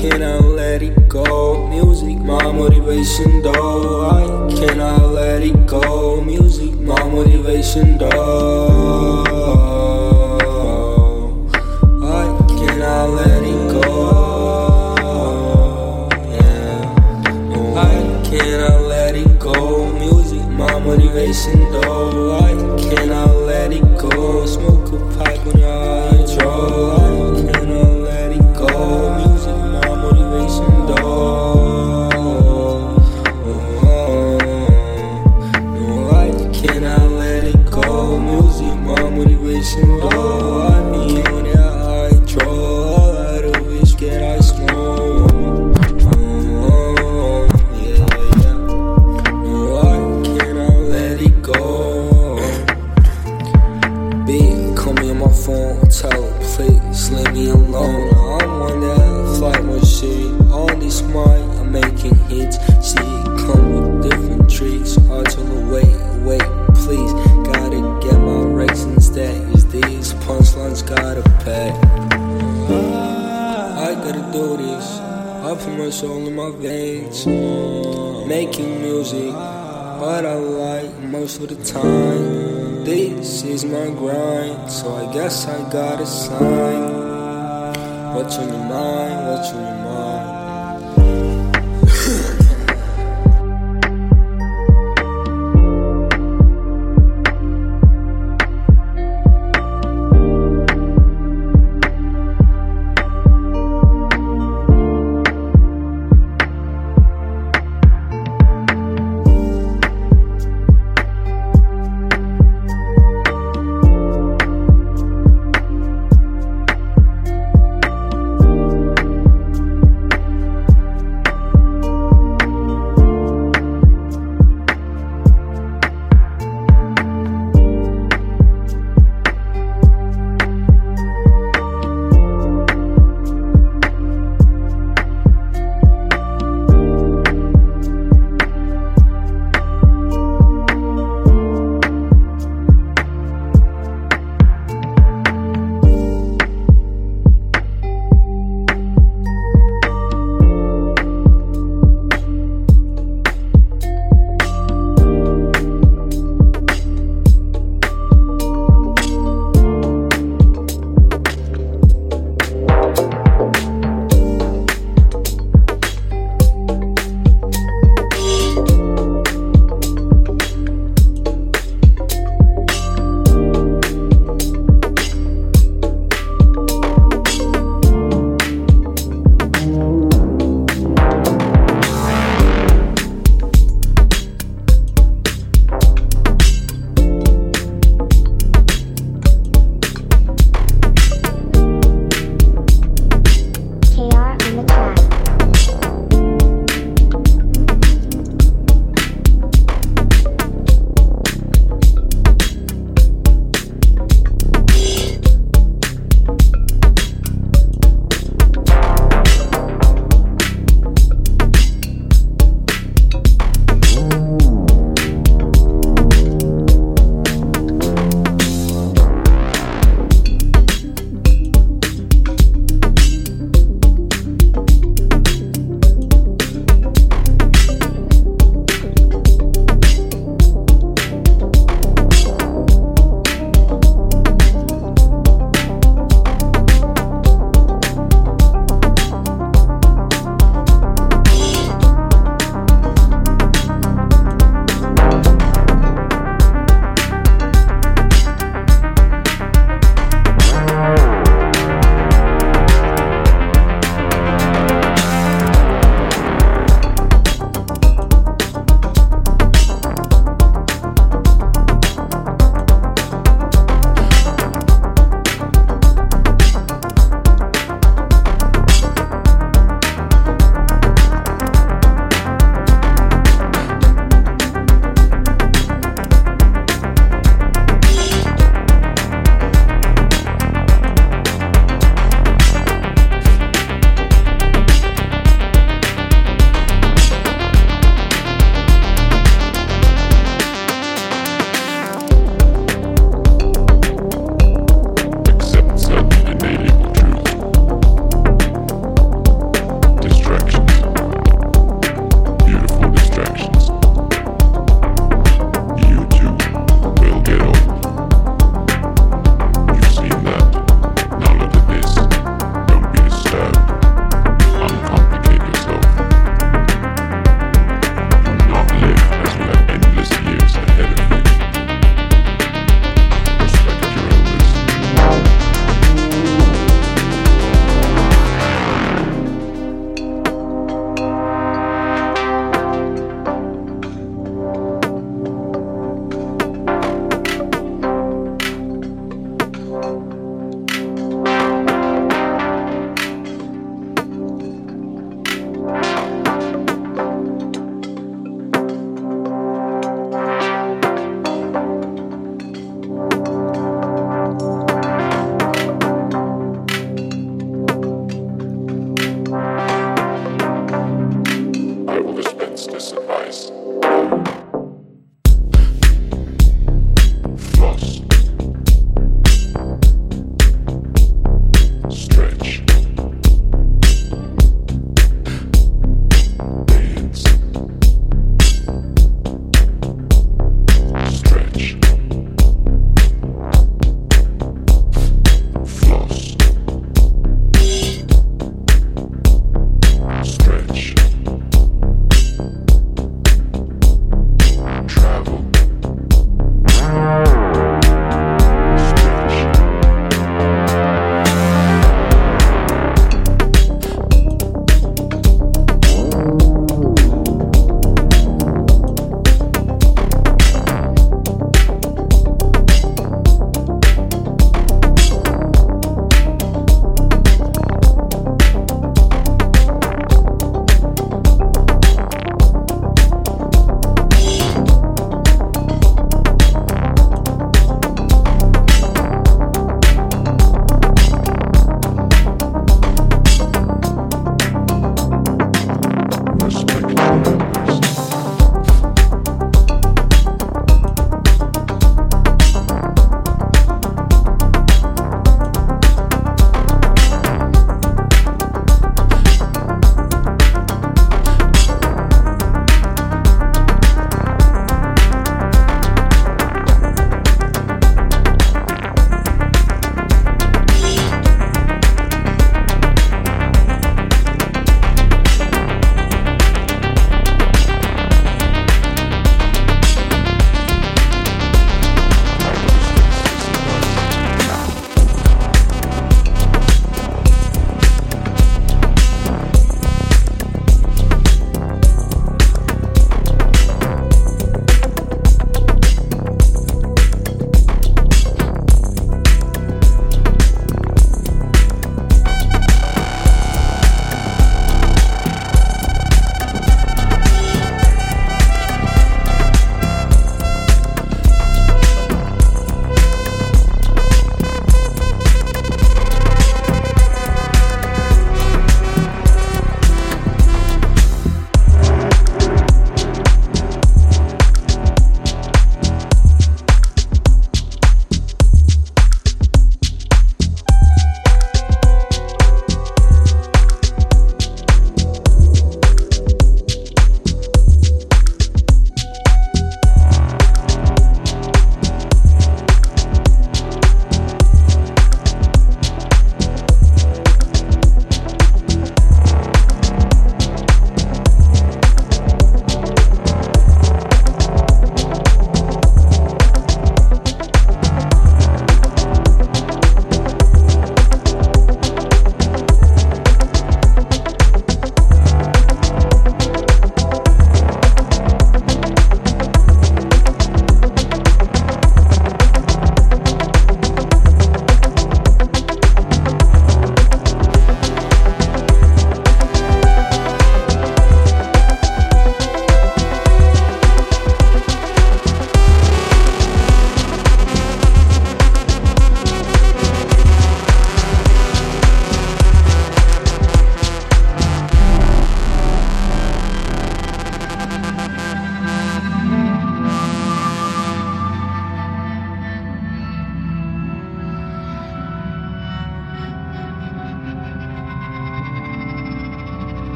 cannot let it go. Music, my motivation, though. I cannot let it go. Music, my motivation, though. I cannot let it go. Yeah. I cannot let it go. Music, my motivation, what I like most of the time. This is my grind, so I guess I gotta sign. What's on your mind? What's on your mind?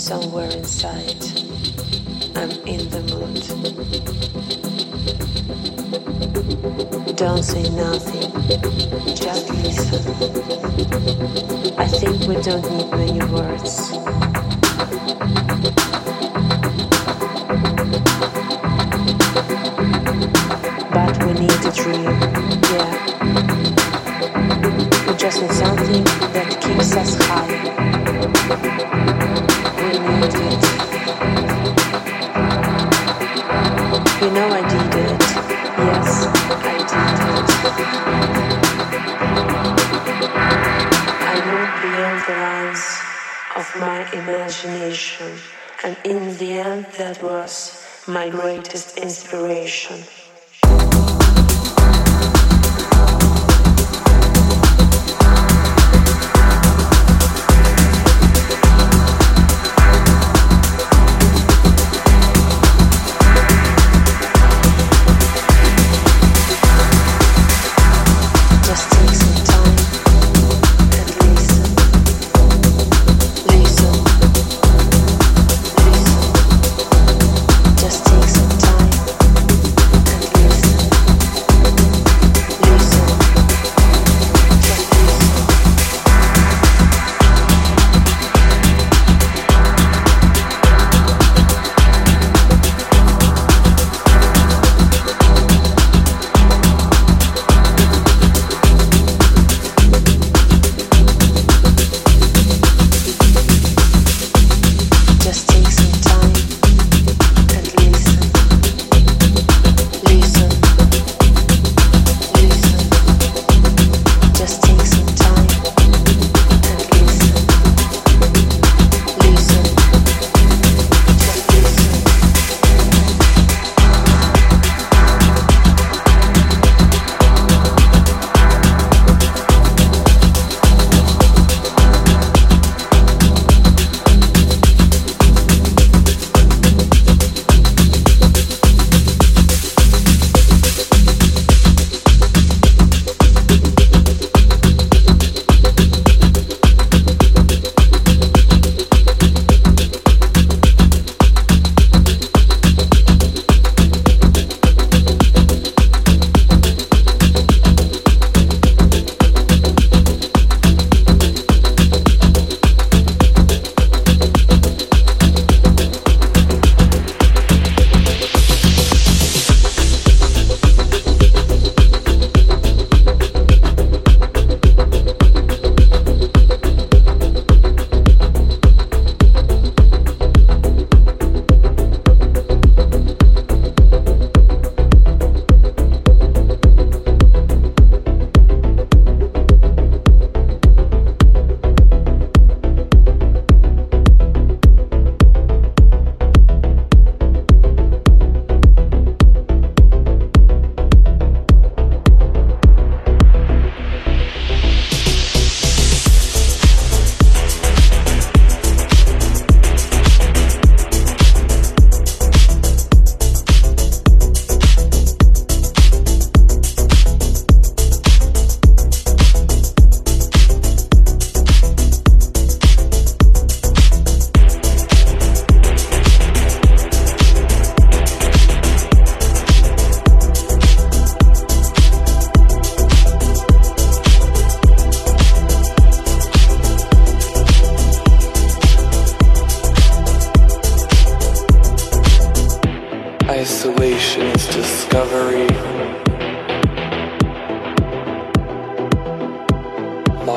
Somewhere inside, I'm in the mood. Don't say nothing, just listen. I think we don't need many words. But we need a dream. Yeah. We just need something that keeps us end, that was my greatest inspiration.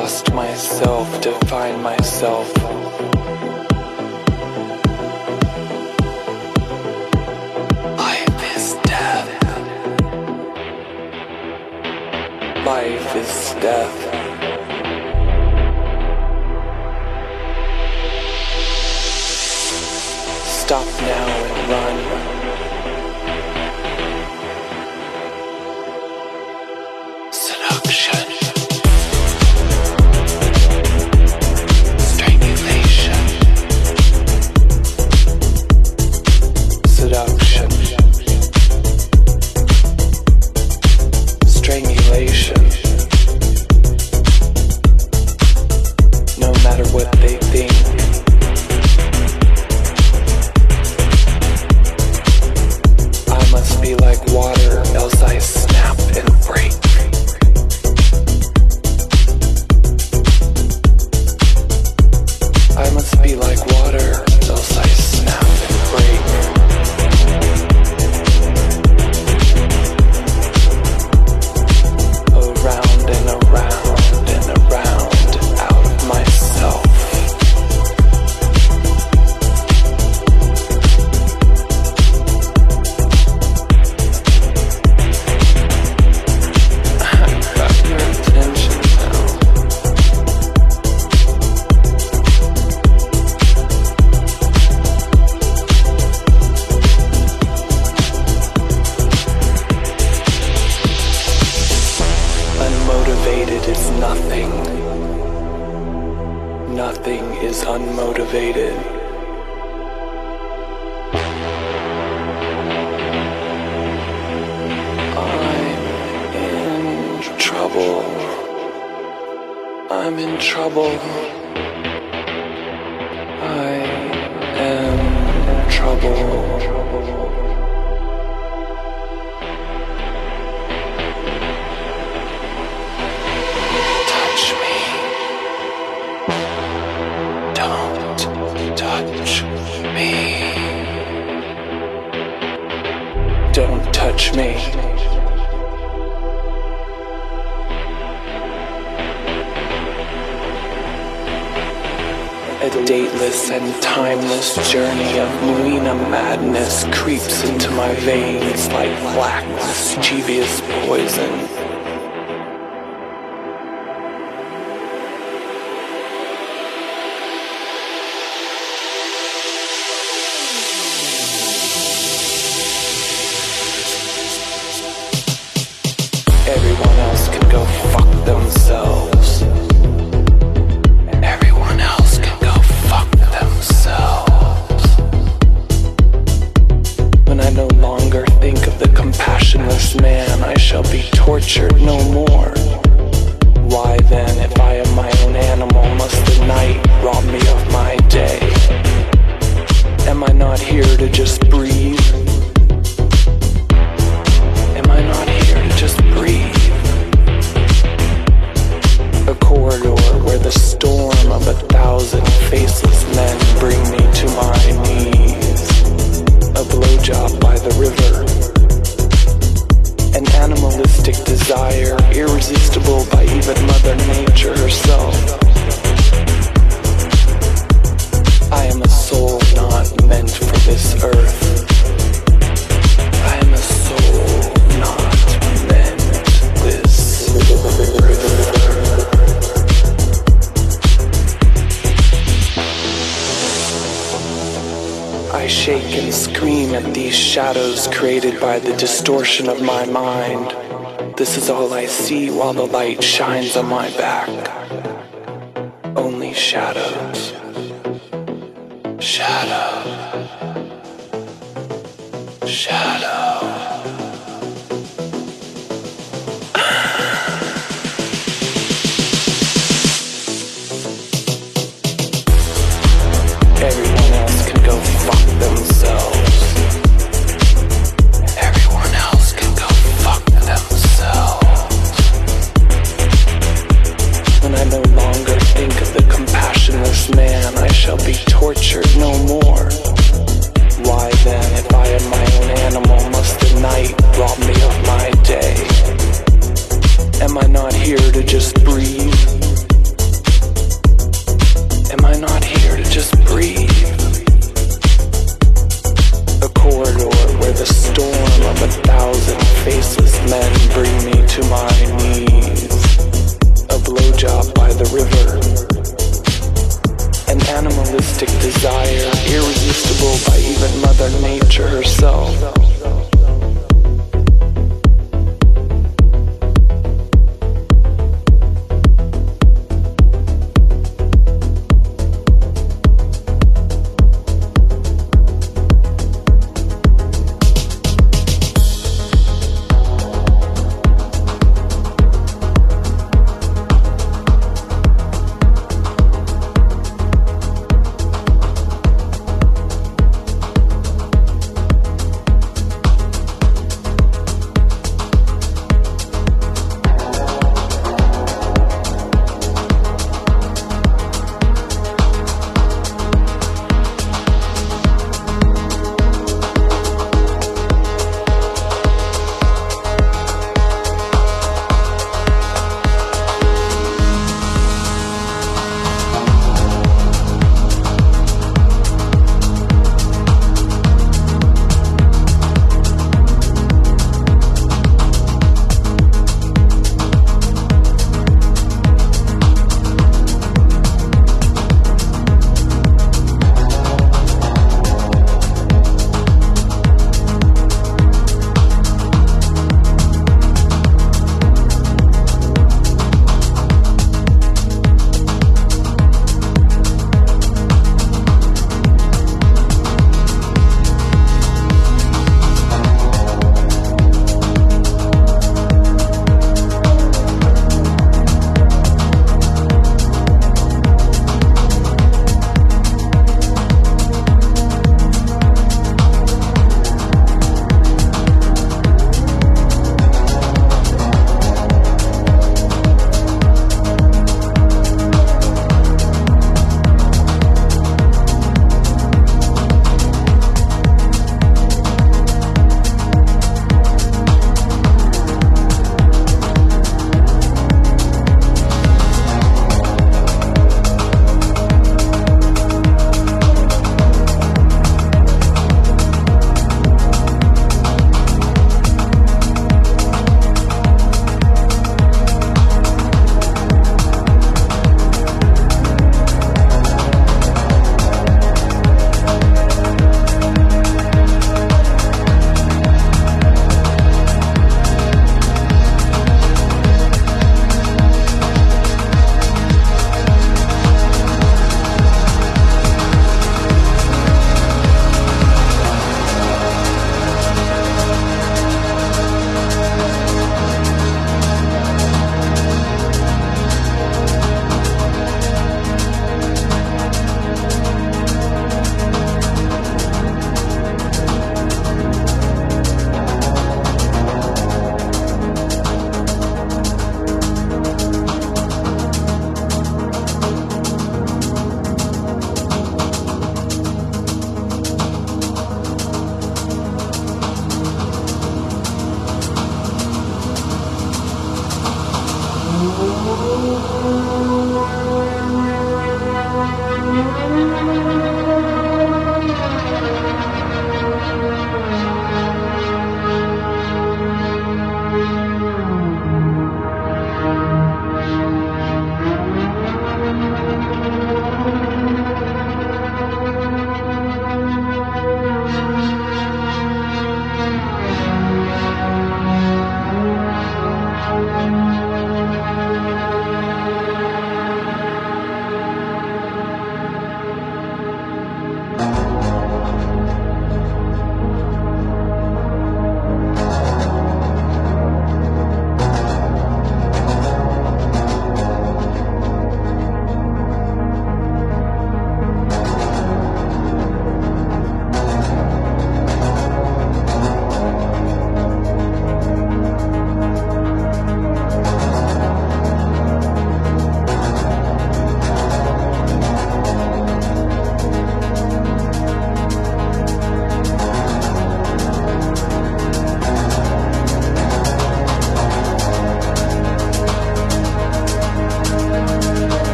Trust myself to find myself. Life is death. Life is death. Stop now distortion of my mind. This is all I see while the light shines on my back. Only shadows. Shadow. Shadow. man I shall be tortured no more. Why then, if I am my own animal, must the night rob me of my day? Am I not here to just breathe? Am I not here to just breathe? A corridor where the storm of a thousand faceless men me to my knees. A blowjob by the river an animalistic desire, irresistible by even Mother Nature herself.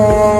Oh.